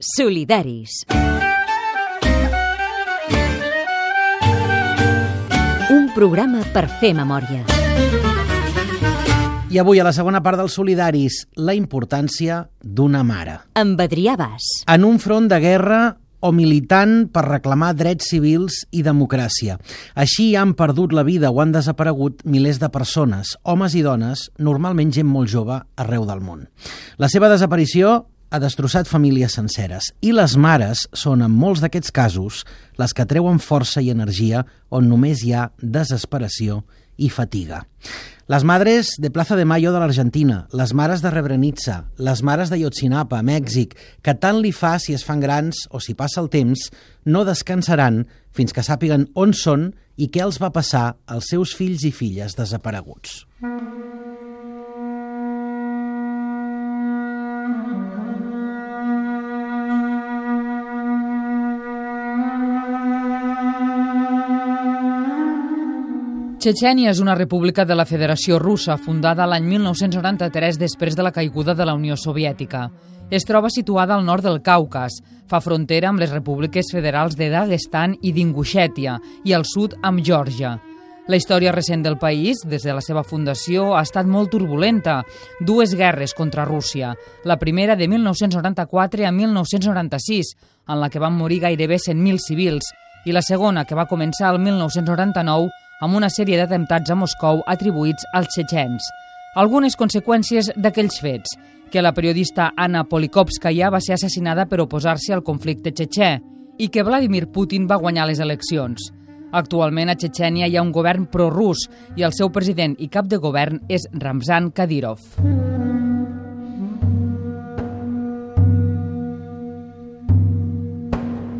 Solidaris. Un programa per fer memòria. I avui, a la segona part dels Solidaris, la importància d'una mare. Amb Adrià Bas. En un front de guerra o militant per reclamar drets civils i democràcia. Així han perdut la vida o han desaparegut milers de persones, homes i dones, normalment gent molt jove, arreu del món. La seva desaparició ha destrossat famílies senceres i les mares són, en molts d'aquests casos, les que treuen força i energia on només hi ha desesperació i fatiga. Les madres de Plaza de Mayo de l'Argentina, les mares de Rebrenica, les mares de Yotzinapa, a Mèxic, que tant li fa si es fan grans o si passa el temps, no descansaran fins que sàpiguen on són i què els va passar als seus fills i filles desapareguts. Txetxènia és una república de la Federació Russa, fundada l'any 1993 després de la caiguda de la Unió Soviètica. Es troba situada al nord del Caucas, fa frontera amb les repúbliques federals de Dagestan i d'Ingushetia i al sud amb Geòrgia. La història recent del país, des de la seva fundació, ha estat molt turbulenta. Dues guerres contra Rússia. La primera de 1994 a 1996, en la que van morir gairebé 100.000 civils, i la segona, que va començar el 1999, amb una sèrie d'atemptats a Moscou atribuïts als txetxens. Algunes conseqüències d'aquells fets, que la periodista Anna Polikovskaya va ser assassinada per oposar-se al conflicte txetxè i que Vladimir Putin va guanyar les eleccions. Actualment a Txetxènia hi ha un govern prorus i el seu president i cap de govern és Ramzan Kadyrov.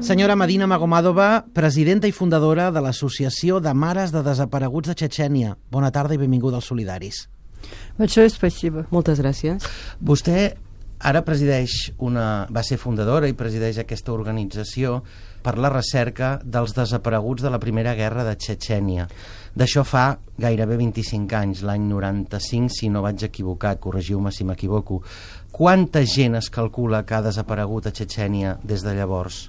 Senyora Medina Magomadova, presidenta i fundadora de l'Associació de Mares de Desapareguts de Txetxènia. Bona tarda i benvinguda als Solidaris. Большое спасибо. Moltes gràcies. Vostè ara presideix una... va ser fundadora i presideix aquesta organització per la recerca dels desapareguts de la Primera Guerra de Txetxènia. D'això fa gairebé 25 anys, l'any 95, si no vaig equivocat, corregiu-me si m'equivoco. Quanta gent es calcula que ha desaparegut a Txetxènia des de llavors?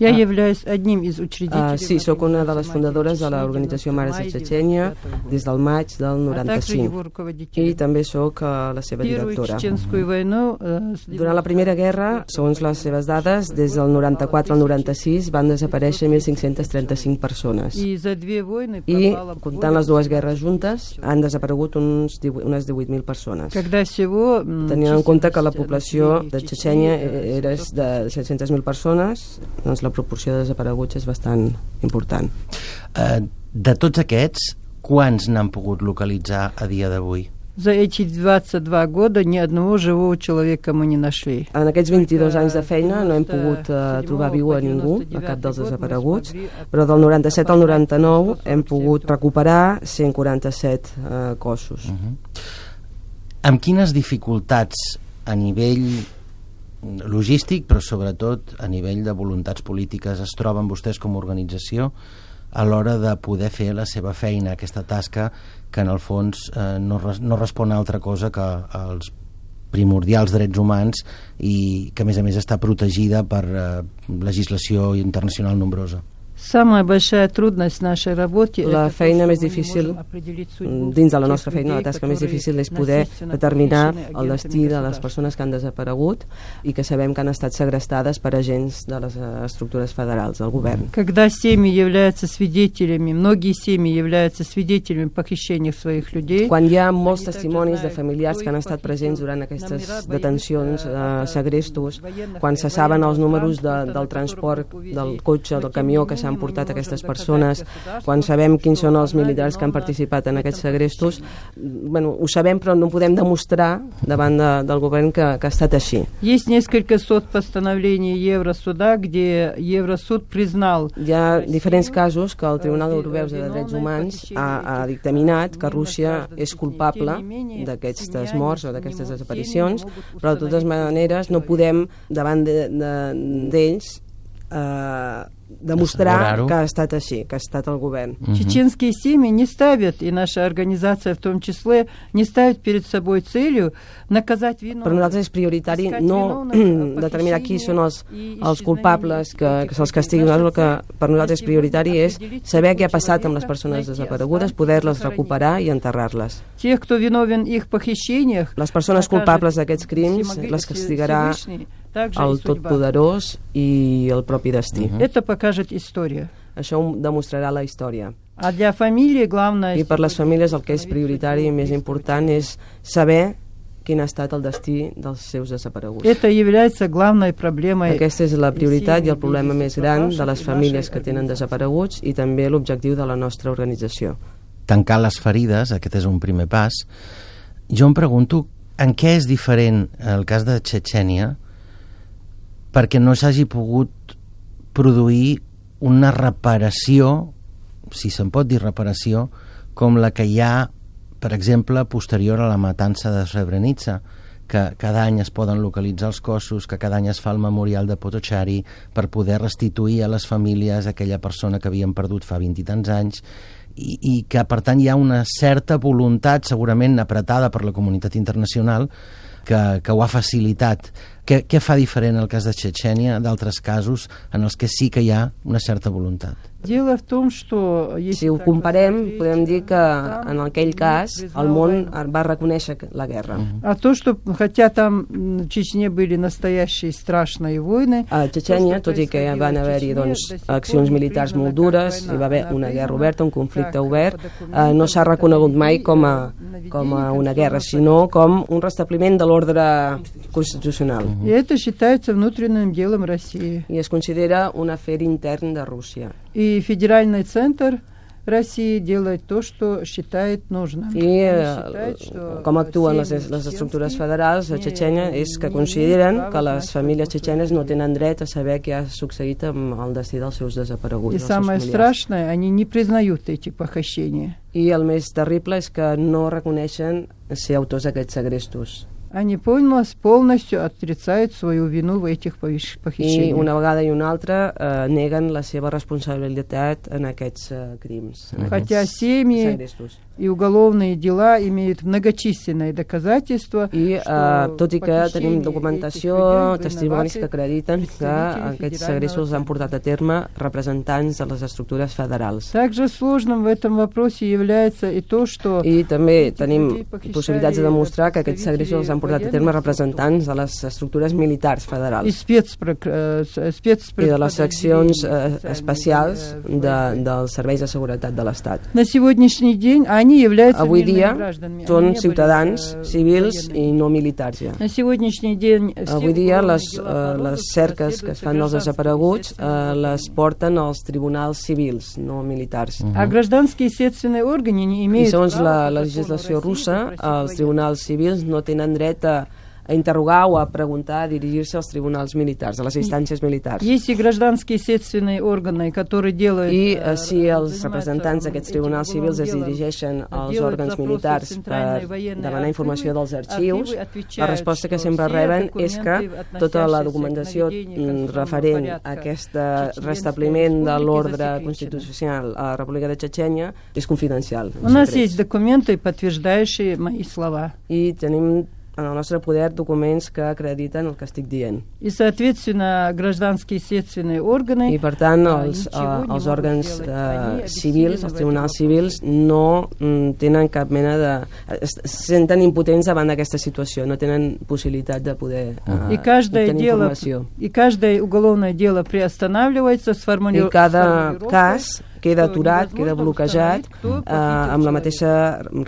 Я являюсь одним из учредителей. Uh, sí, sóc una de les fundadores de l'organització Mares de Txetxènia des del maig del 95 i també sóc uh, la seva directora. Durant la Primera Guerra, segons les seves dades, des del 94 al 96 van desaparèixer 1.535 persones. I, comptant les dues guerres juntes, han desaparegut uns 18, unes 18.000 persones. Tenint en compte que la població de Txetxènia era de 700.000 persones, doncs la proporció de desapareguts és bastant important. Uh, de tots aquests, quants n'han pogut localitzar a dia d'avui? За эти 22 года ни одного живого человека мы не нашли. En aquests 22 anys de feina no hem pogut uh, trobar viu a ningú, a cap dels desapareguts, però del 97 al 99 hem pogut recuperar 147 uh, cossos. Uh -huh. Amb quines dificultats a nivell logístic, però sobretot a nivell de voluntats polítiques es troben vostès com a organització a l'hora de poder fer la seva feina, aquesta tasca que en el fons eh, no, res, no respon a altra cosa que als primordials drets humans i que a més a més està protegida per eh, legislació internacional nombrosa. Самая большая трудность нашей работе la feina més difícil dins de la nostra feina, la tasca més difícil és poder determinar el destí de les persones que han desaparegut i que sabem que han estat segrestades per agents de les estructures federals del govern. Когда семьи являются свидетелями, многие семьи являются свидетелями похищения своих людей. Quan hi ha molts testimonis de familiars que han estat presents durant aquestes detencions, eh, segrestos, quan se saben els números de, del transport del cotxe, del camió que s'han portat aquestes persones, quan sabem quins són els militars que han participat en aquests segrestos, bueno, ho sabem però no podem demostrar davant de, del govern que, que ha estat així. Есть несколько сот постановлений Евросуда, где Евросуд признал... Hi ha diferents casos que el Tribunal Europeu de Drets Humans ha, ha dictaminat que Rússia és culpable d'aquestes morts o d'aquestes desaparicions, però de totes maneres no podem davant d'ells de, de, eh, demostrar que ha estat així, que ha estat el govern. Uh -huh. Чеченские семьи не ставят, и наша организация в том числе, не ставит перед собой целью наказать виновных. Per nosaltres és prioritari no determinar qui són els, els culpables que, que se'ls castigui. El que per nosaltres és prioritari és saber què ha passat amb les persones desaparegudes, poder-les recuperar i enterrar-les. Тех, кто виновен их похищениях, les persones culpables d'aquests crims les castigarà el Totpoderós i el propi destí. Uh -huh. Это покажет история. Això ho demostrarà la història. А для фамилии главное... I per les famílies el que és prioritari i més important és saber quin ha estat el destí dels seus desapareguts. Это является главной проблемой. Aquesta és la prioritat i el problema més gran de les famílies que tenen desapareguts i també l'objectiu de la nostra organització. Tancar les ferides, aquest és un primer pas. Jo em pregunto en què és diferent el cas de Txetxènia perquè no s'hagi pogut produir una reparació, si se'n pot dir reparació, com la que hi ha, per exemple, posterior a la matança de Srebrenica, que cada any es poden localitzar els cossos, que cada any es fa el memorial de Potocari per poder restituir a les famílies aquella persona que havien perdut fa vint i tants anys i, i que per tant hi ha una certa voluntat segurament apretada per la comunitat internacional que, que ho ha facilitat què, què fa diferent el cas de Txetxènia d'altres casos en els que sí que hi ha una certa voluntat? Дело в том, что... Si ho comparem, podem dir que en aquell cas el món va reconèixer la guerra. А то, что, хотя там в Чечне были настоящие страшные войны... A Txetxènia, tot i que van haver-hi doncs, accions militars molt dures, hi va haver una guerra oberta, un conflicte obert, eh, no s'ha reconegut mai com a, com a una guerra, sinó com un restabliment de l'ordre constitucional. И это считается внутренним делом России. И es considera un afer intern de Rússia. И федеральный центр России делает то, что считает нужным. I eh, com actuen les, les estructures federals a Txetxènia és que consideren que les famílies txetxenes no tenen dret a saber què ha succeït amb el destí dels seus desapareguts. И самое страшное, они не признают эти похищения. I el més terrible és que no reconeixen ser autors d'aquests segrestos. Они полностью отрицают свою вину в этих похищениях. I una vegada i una altra eh, neguen la seva responsabilitat en aquests eh, crims. En Хотя семьи и уголовные дела имеют многочисленные доказательства. I uh, tot i que tenim documentació, testimonis que acrediten que aquests segrestos han portat a terme representants de les estructures federals. Также сложным в этом вопросе является и то, что I també tenim possibilitats de demostrar que aquests segrestos han portat a terme representants de les estructures militars federals. I, I de les seccions uh, especials de, dels serveis de seguretat de l'Estat. На сегодняшний день они являются Avui dia són ciutadans, civils i no militars ja. Avui dia les, les cerques que es fan dels desapareguts les porten als tribunals civils, no militars. Uh -huh. I segons la, la legislació russa, els tribunals civils no tenen dret a a interrogar o a preguntar, a dirigir-se als tribunals militars, a les instàncies militars. Есть гражданские следственные органы, которые делают... I uh, si els representants d'aquests tribunals civils es dirigeixen als òrgans militars per demanar informació dels arxius, la resposta que sempre reben és que tota la documentació referent a aquest restabliment de l'ordre constitucional a la República de Txetxènia és confidencial. У нас есть документы, подтверждающие мои слова. I tenim en el nostre poder documents que acrediten el que estic dient. I, соответственно, гражданские следственные органы... I, per tant, els, uh, els òrgans uh, civils, els tribunals civils, no mm, tenen cap mena de... Es senten impotents davant d'aquesta situació, no tenen possibilitat de poder uh, I каждое дело, informació. И каждое уголовное дело приостанавливается с формулировкой... I cada cas queda aturat, queda bloquejat eh, amb la mateixa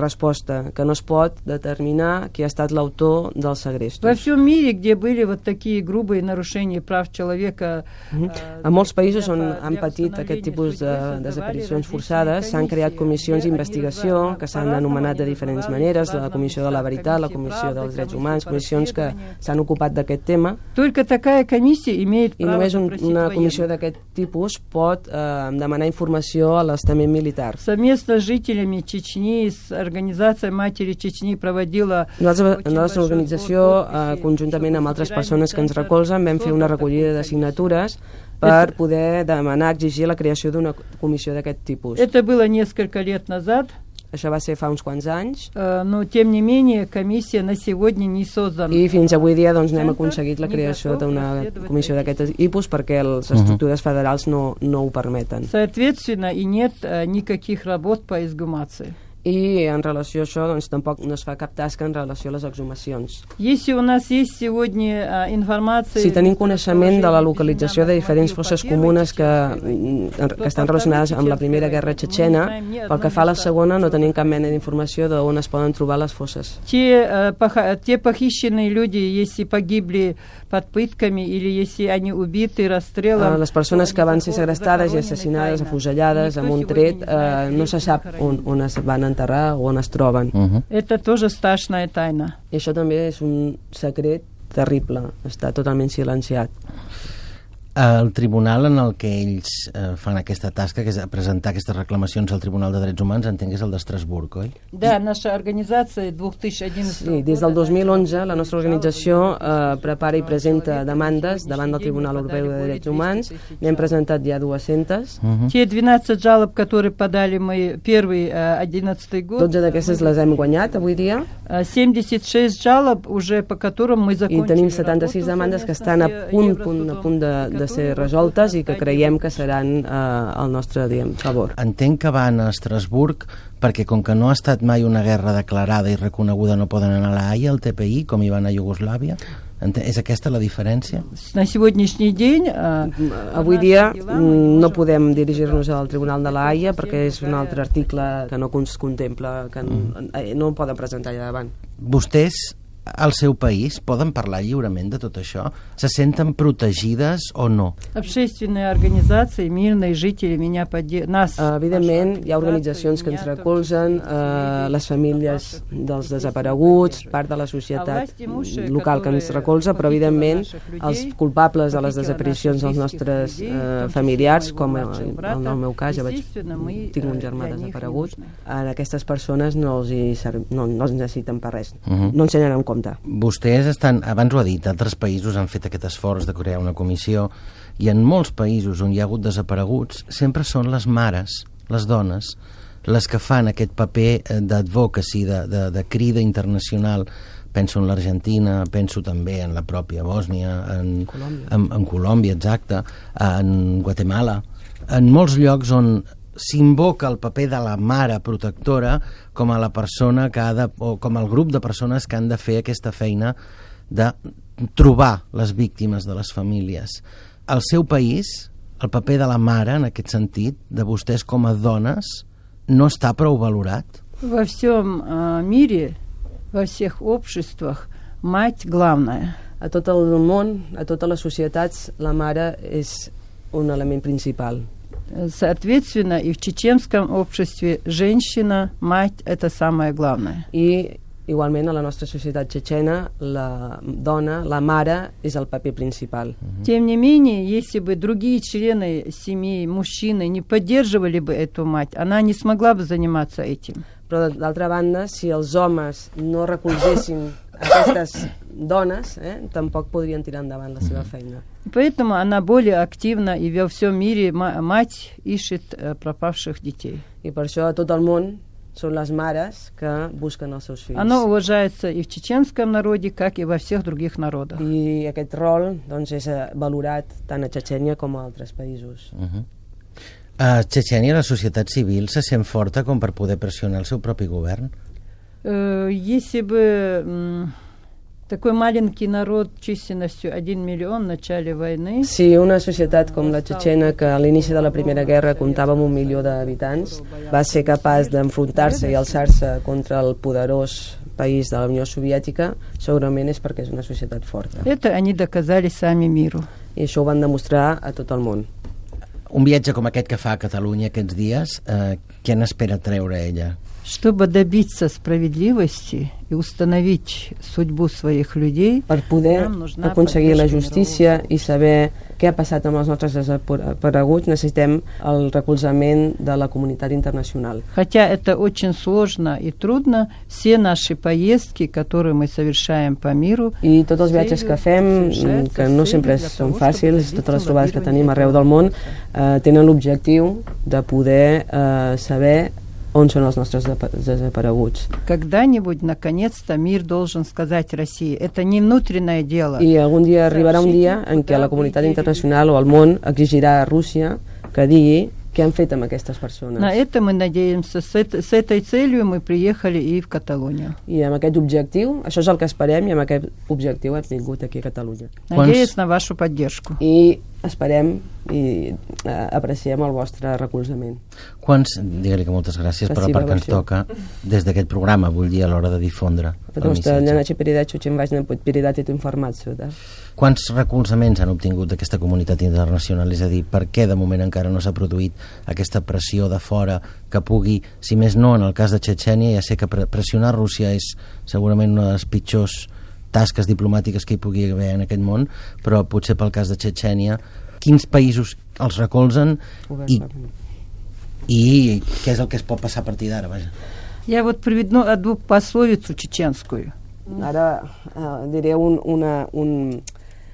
resposta, que no es pot determinar qui ha estat l'autor del segrest. Во всем мире, где были вот такие грубые нарушения прав человека... A molts països on han patit aquest tipus de desaparicions forçades s'han creat comissions d'investigació que s'han anomenat de diferents maneres, la Comissió de la Veritat, la Comissió dels Drets Humans, comissions que s'han ocupat d'aquest tema. Только такая комиссия имеет I només un, una comissió d'aquest tipus pot eh, demanar informació informació a l'estament militar. Совместно с жителями Чечни, с организацией Матери Чечни проводила... Nosaltres, la nostra organització, eh, conjuntament amb altres persones que ens recolzen, vam fer una recollida de signatures per poder demanar, exigir la creació d'una comissió d'aquest tipus. Это было несколько лет назад. Això va ser fa uns quants anys. Но, тем не менее, комиссия на сегодня не создана. I fins avui dia doncs, no hem aconseguit la creació d'una comissió d'aquest tipus perquè les estructures federals no, no ho permeten. Соответственно, и нет никаких работ по эксгумации i en relació a això doncs, tampoc no es fa cap tasca en relació a les exhumacions. Si tenim coneixement de la localització de diferents fosses comunes que, que estan relacionades amb la Primera Guerra Txetxena, pel que fa a la segona no tenim cap mena d'informació d'on es poden trobar les fosses. Те, те похищенные люди, если погибли под пытками или если они убиты расстрелом... Les persones que van ser segrestades i assassinades, afusellades amb un tret, eh, no se sap on, on es van enterrar o on es troben. Uh -huh. Это тоже страшная тайна. I això també és un secret terrible, està totalment silenciat el tribunal en el que ells eh, fan aquesta tasca, que és presentar aquestes reclamacions al Tribunal de Drets Humans, entenc que és el d'Estrasburg, oi? Да, наша организация 2011 Sí, des del 2011 la nostra organització eh, prepara i presenta demandes davant del Tribunal Europeu de Drets Humans. N'hem presentat ja 200. Uh -huh. Те 12 жалоб, которые подали мы первый 11 год. 12 d'aquestes les hem guanyat avui dia. 76 жалоб уже по которым мы закончили. I tenim 76 demandes que estan a punt, punt, a punt de, de ser resoltes i que creiem que seran eh, al nostre diem, favor. Entenc que van a Estrasburg perquè com que no ha estat mai una guerra declarada i reconeguda no poden anar a la AIA, al TPI, com hi van a Iugoslàvia? És aquesta la diferència? На сегодняшний день... Avui dia no podem dirigir-nos al Tribunal de la Haia perquè és un altre article que no contempla, que mm. no poden presentar allà davant. Vostès al seu país poden parlar lliurement de tot això? Se senten protegides o no? Общественные организации, мирные жители меня поддерживают. Нас, Evidentment, hi ha organitzacions que ens recolzen, eh, les famílies dels desapareguts, part de la societat local que ens recolza, però evidentment els culpables de les desaparicions dels nostres eh, familiars, com en, en el meu cas, ja vaig, tinc un germà desaparegut, a aquestes persones no els, hi, no, no els necessiten per res, uh -huh. no ens tenen en compte compte. Vostès estan, abans ho ha dit, altres països han fet aquest esforç de crear una comissió i en molts països on hi ha hagut desapareguts sempre són les mares, les dones, les que fan aquest paper eh, d'advocacy, de, de, de crida internacional penso en l'Argentina, penso també en la pròpia Bòsnia, en Colòmbia, en, en Colòmbia exacte, en Guatemala, en molts llocs on s'invoca el paper de la mare protectora com a la persona que ha de, o com el grup de persones que han de fer aquesta feina de trobar les víctimes de les famílies. Al seu país, el paper de la mare, en aquest sentit, de vostès com a dones, no està prou valorat? Во всем э, мире, во всех обществах, мать главная. A tot el món, a totes les societats, la mare és un element principal. Соответственно, и в чеченском обществе женщина, мать – это самое главное. И igualment a la nostra societat txetxena la dona, la mare és el paper principal. Тем не менее, если бы другие члены семьи, мужчины не поддерживали бы эту мать, она не смогла бы заниматься этим. Però d'altra banda, si els homes no recolzessin aquestes dones, eh, tampoc podrien tirar endavant la seva feina. Поэтому она более активна и во всем мире мать ищет пропавших детей. И per això a tot el món són les mares que busquen els seus fills. Оно уважается и в чеченском народе, как и во всех других народах. I aquest rol doncs, és valorat tant a Txetxènia com a altres països. Uh -huh. A Txetxènia la societat civil se sent forta com per poder pressionar el seu propi govern? Uh, если бы Такой маленький народ численностью 1 миллион в начале войны. Si una societat com la txetxena, que a l'inici de la Primera Guerra comptava amb un milió d'habitants, va ser capaç d'enfrontar-se i alçar-se contra el poderós país de la Unió Soviètica, segurament és perquè és una societat forta. Это они доказали сами миру. I això ho van demostrar a tot el món. Un viatge com aquest que fa a Catalunya aquests dies, eh, què n'espera treure ella? Чтобы добиться справедливости и установить судьбу своих людей, per poder aconseguir la justícia i saber què ha passat amb els nostres desapareguts, necessitem el recolzament de la comunitat internacional. Хотя это очень сложно и трудно, все наши поездки, которые мы совершаем по миру... I tots els viatges que fem, que no sempre són fàcils, totes les trobades que tenim arreu del món, eh, tenen l'objectiu de poder eh, saber on són els nostres desapareguts. Когда-нибудь, наконец-то, мир должен сказать России, это не внутреннее дело. I algun dia arribarà un dia en què la comunitat internacional o el món exigirà a Rússia que digui què han fet amb aquestes persones. На это мы надеемся. С, это, с этой целью мы приехали и в Каталонию. I amb aquest objectiu, això és el que esperem i amb aquest objectiu hem vingut aquí a Catalunya. Надеюсь Quants... на вашу поддержку. I esperem i eh, apreciem el vostre recolzament. Quants, digue-li que moltes gràcies per la part que ens toca des d'aquest programa, vull dir, a l'hora de difondre Потому что для нашей передачи очень важно передать эту информацию, да. Quants recolzaments han obtingut d'aquesta comunitat internacional? És a dir, per què de moment encara no s'ha produït aquesta pressió de fora que pugui, si més no, en el cas de Txetxènia, ja sé que pressionar Rússia és segurament una de les pitjors tasques diplomàtiques que hi pugui haver en aquest món, però potser pel cas de Txetxènia, quins països els recolzen i, i què és el que es pot passar a partir d'ara, vaja. Я вот приведу одну пословицу чеченскую. Ara uh, diré un, una, un,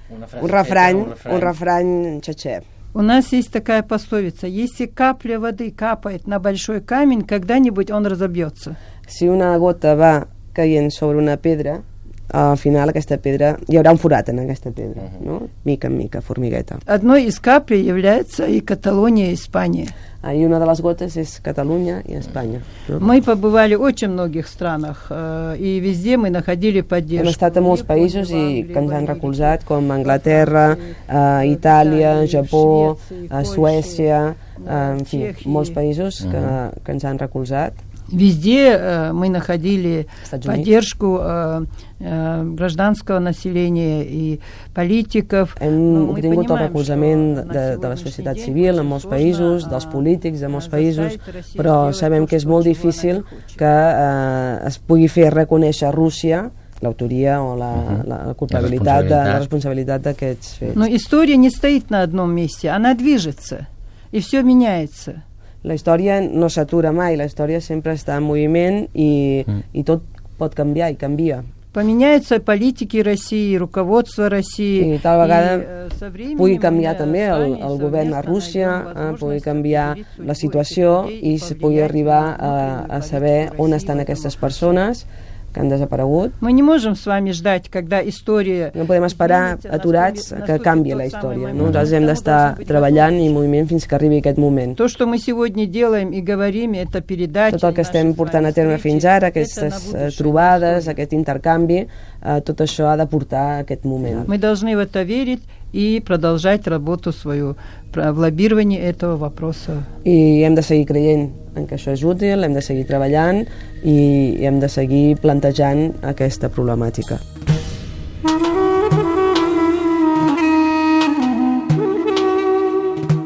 un refrany, un refrany, un refrany txetxè. У нас есть такая пословица. Если капля воды капает на большой камень, когда-нибудь он разобьется. Si una gota va caient sobre una pedra, al final aquesta pedra, hi haurà un forat en aquesta pedra, uh -huh. no? Mica en mica, formigueta. Одной из каплей является и Каталония, и Испания. И una de les gotes és Catalunya i Espanya. No? Мы побывали в очень многих странах, э, и везде мы находили поддержку. Hem estat a molts països i que ens han recolzat, com Anglaterra, uh, Itàlia, Japó, uh, Suècia, uh, en fi, molts països que, que ens han recolzat. Везде э, мы находили поддержку э, э, гражданского населения и политиков. Hem obtingut el recolzament de, de la societat civil en molts països, dels polítics de molts països, però sabem que és molt difícil que eh, es pugui fer reconèixer Rússia l'autoria o la, uh -huh. la culpabilitat, la, la responsabilitat d'aquests fets. Но история не стоит на одном месте, она движется, и все меняется la història no s'atura mai, la història sempre està en moviment i, mm. i tot pot canviar i canvia. Поменяются политики России, руководство России. I tal vegada i, pugui canviar també el, el govern a Rússia, eh, pugui canviar la situació i se pugui arribar a, a saber on estan aquestes persones que han desaparegut. Мы не можем с вами ждать, когда история... No podem esperar aturats que canvi la història. No? Nosaltres hem d'estar treballant i en moviment fins que arribi aquest moment. То, что мы сегодня делаем и говорим, это передача... Tot el que estem portant a terme fins ara, aquestes trobades, aquest intercanvi, tot això ha de portar a aquest moment. Мы должны в это верить и продолжать работу свою в лоббировании этого вопроса. Seguir creient en que això és útil, hem de seguir treballant i hem de seguir plantejant aquesta problemàtica.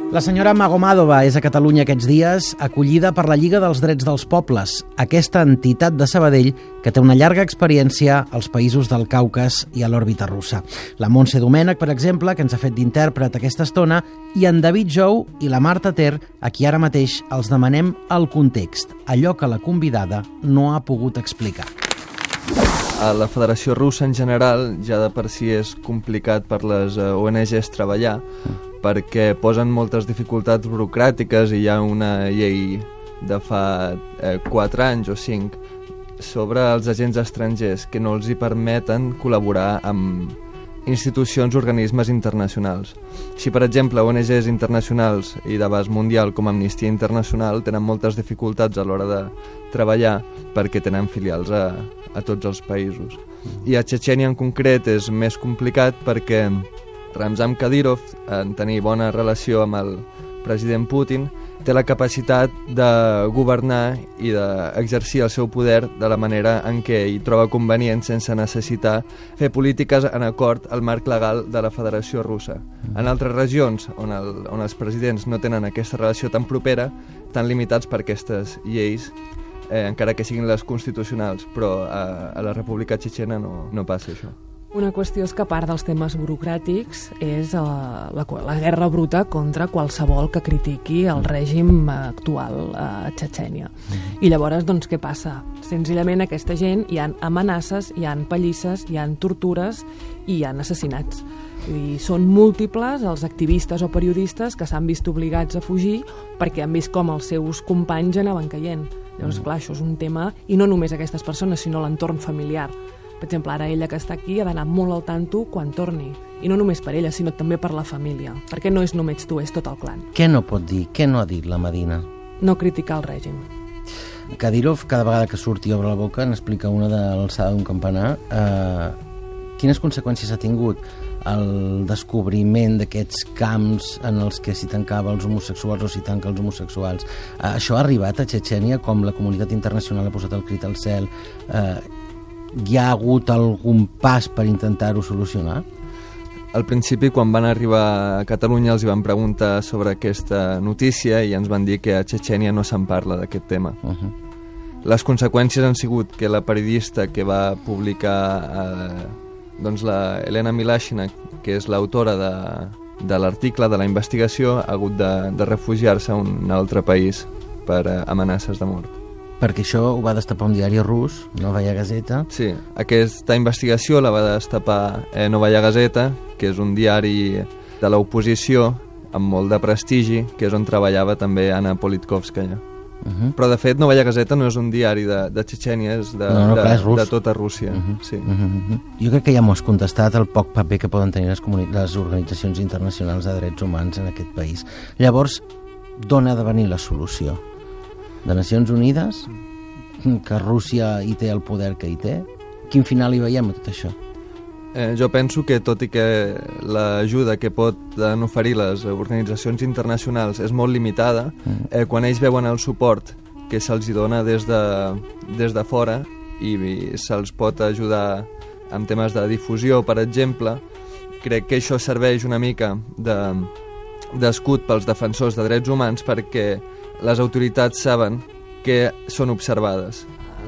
La senyora Magomàdova és a Catalunya aquests dies acollida per la Lliga dels Drets dels Pobles, aquesta entitat de Sabadell que té una llarga experiència als països del Caucas i a l'òrbita russa. La Montse Domènech, per exemple, que ens ha fet d'intèrpret aquesta estona, i en David Jou i la Marta Ter, a qui ara mateix els demanem el context, allò que la convidada no ha pogut explicar. A la Federació Russa en general ja de per si és complicat per les eh, ONGs treballar, perquè posen moltes dificultats burocràtiques i hi ha una llei de fa eh, 4 anys o 5 sobre els agents estrangers que no els hi permeten col·laborar amb institucions o organismes internacionals. Si, per exemple, ONGs internacionals i d'abast mundial com Amnistia Internacional tenen moltes dificultats a l'hora de treballar perquè tenen filials a, a tots els països. I a Txetxènia en concret és més complicat perquè Ramzan Kadyrov, en tenir bona relació amb el president Putin, té la capacitat de governar i d'exercir el seu poder de la manera en què hi troba convenient sense necessitar fer polítiques en acord al marc legal de la Federació Russa. En altres regions on, el, on els presidents no tenen aquesta relació tan propera, tan limitats per aquestes lleis, eh, encara que siguin les constitucionals, però a, a la República Txetxena no, no passa això. Una qüestió és que a part dels temes burocràtics és la, la, la guerra bruta contra qualsevol que critiqui el règim actual a Txetxènia. Mm. I llavors, doncs, què passa? Senzillament aquesta gent hi han amenaces, hi han pallisses, hi han tortures i hi han assassinats. I són múltiples els activistes o periodistes que s'han vist obligats a fugir perquè han vist com els seus companys anaven caient. Llavors, clar, això és un tema, i no només aquestes persones, sinó l'entorn familiar. Per exemple, ara ella que està aquí ha d'anar molt al tanto quan torni. I no només per ella, sinó també per la família. Perquè no és només tu, és tot el clan. Què no pot dir? Què no ha dit la Medina? No criticar el règim. Kadyrov, cada vegada que surt i obre la boca, n'explica una de l'alçada d'un campanar. Eh, quines conseqüències ha tingut el descobriment d'aquests camps en els que s'hi tancava els homosexuals o s'hi tanca els homosexuals. Eh, això ha arribat a Txetxènia, com la comunitat internacional ha posat el crit al cel. Eh, hi ha hagut algun pas per intentar-ho solucionar? Al principi, quan van arribar a Catalunya, els van preguntar sobre aquesta notícia i ens van dir que a Txetxènia no se'n parla d'aquest tema. Uh -huh. Les conseqüències han sigut que la periodista que va publicar, eh, doncs la Helena Milashina, que és l'autora de, de l'article, de la investigació, ha hagut de, de refugiar-se a un altre país per eh, amenaces de mort perquè això ho va destapar un diari rus, Novaya Gazeta. Sí, aquesta investigació la va destapar eh, Novaya Gazeta, que és un diari de l'oposició amb molt de prestigi, que és on treballava també Anna Politkovskaya. Uh -huh. Però, de fet, Novaya Gazeta no és un diari de, de Txetxènia, és de, no, no, de, és de tota Rússia. Uh -huh. sí. uh -huh. Jo crec que ja m'ho has contestat el poc paper que poden tenir les, les organitzacions internacionals de drets humans en aquest país. Llavors, d'on ha de venir la solució? De Nacions Unides, que Rússia hi té el poder que hi té. Quin final hi veiem a tot això? Eh, jo penso que tot i que l'ajuda que poden oferir les organitzacions internacionals és molt limitada, mm. eh, quan ells veuen el suport que se'ls dona des de, des de fora i, i se'ls pot ajudar en temes de difusió, per exemple, crec que això serveix una mica d'escut de, pels defensors de drets humans perquè les autoritats saben que són observades.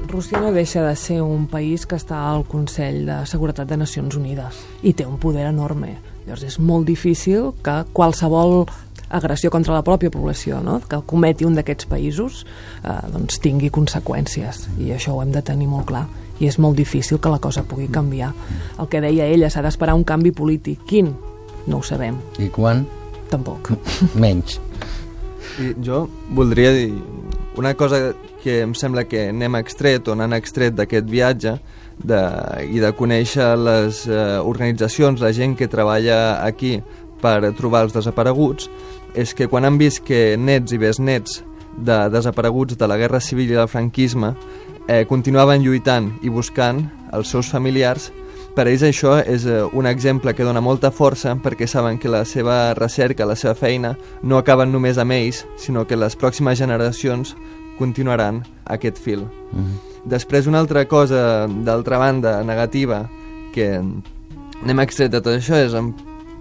Rússia no deixa de ser un país que està al Consell de Seguretat de Nacions Unides i té un poder enorme. Llavors és molt difícil que qualsevol agressió contra la pròpia població no? que cometi un d'aquests països eh, doncs tingui conseqüències i això ho hem de tenir molt clar i és molt difícil que la cosa pugui canviar el que deia ella, s'ha d'esperar un canvi polític quin? No ho sabem i quan? Tampoc menys i jo voldria dir una cosa que em sembla que n'hem extret o n'han extret d'aquest viatge de, i de conèixer les eh, organitzacions, la gent que treballa aquí per trobar els desapareguts, és que quan han vist que nets i besnets de desapareguts de la Guerra Civil i del franquisme eh, continuaven lluitant i buscant els seus familiars, per ells això és eh, un exemple que dona molta força perquè saben que la seva recerca, la seva feina, no acaben només amb ells, sinó que les pròximes generacions continuaran aquest fil. Mm -hmm. Després, una altra cosa, d'altra banda, negativa, que n'hem extret de tot això és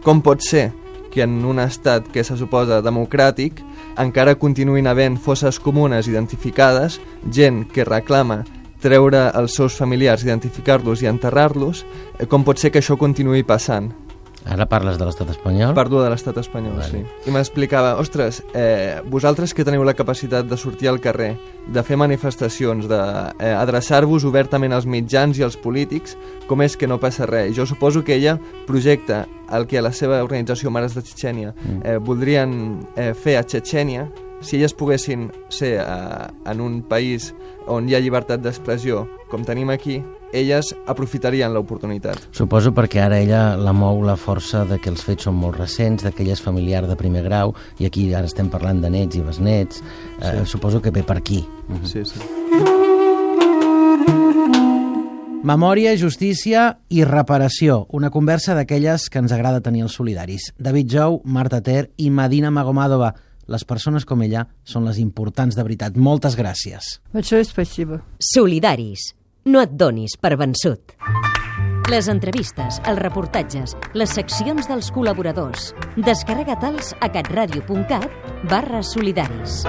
com pot ser que en un estat que se suposa democràtic encara continuïn havent fosses comunes identificades, gent que reclama treure els seus familiars, identificar-los i enterrar-los, eh, com pot ser que això continuï passant? Ara parles de l'estat espanyol? Parlo de l'estat espanyol, vale. sí. I m'explicava, ostres, eh, vosaltres que teniu la capacitat de sortir al carrer, de fer manifestacions, d'adreçar-vos eh, obertament als mitjans i als polítics, com és que no passa res? Jo suposo que ella projecta el que a la seva organització Mares de Txetxènia mm. eh, voldrien eh, fer a Txetxènia, si elles poguessin ser eh, en un país on hi ha llibertat d'expressió, com tenim aquí, elles aprofitarien l'oportunitat. Suposo perquè ara ella la mou la força de que els fets són molt recents, de que ella és familiar de primer grau, i aquí ara estem parlant de nets i besnets. Eh, sí. Suposo que ve per aquí. Sí, sí. Memòria, justícia i reparació. Una conversa d'aquelles que ens agrada tenir els solidaris. David Jou, Marta Ter i Medina Magomàdova les persones com ella són les importants de veritat. Moltes gràcies. Solidaris. No et donis per vençut. Les entrevistes, els reportatges, les seccions dels col·laboradors. Descarrega-te'ls a catradio.cat barra solidaris.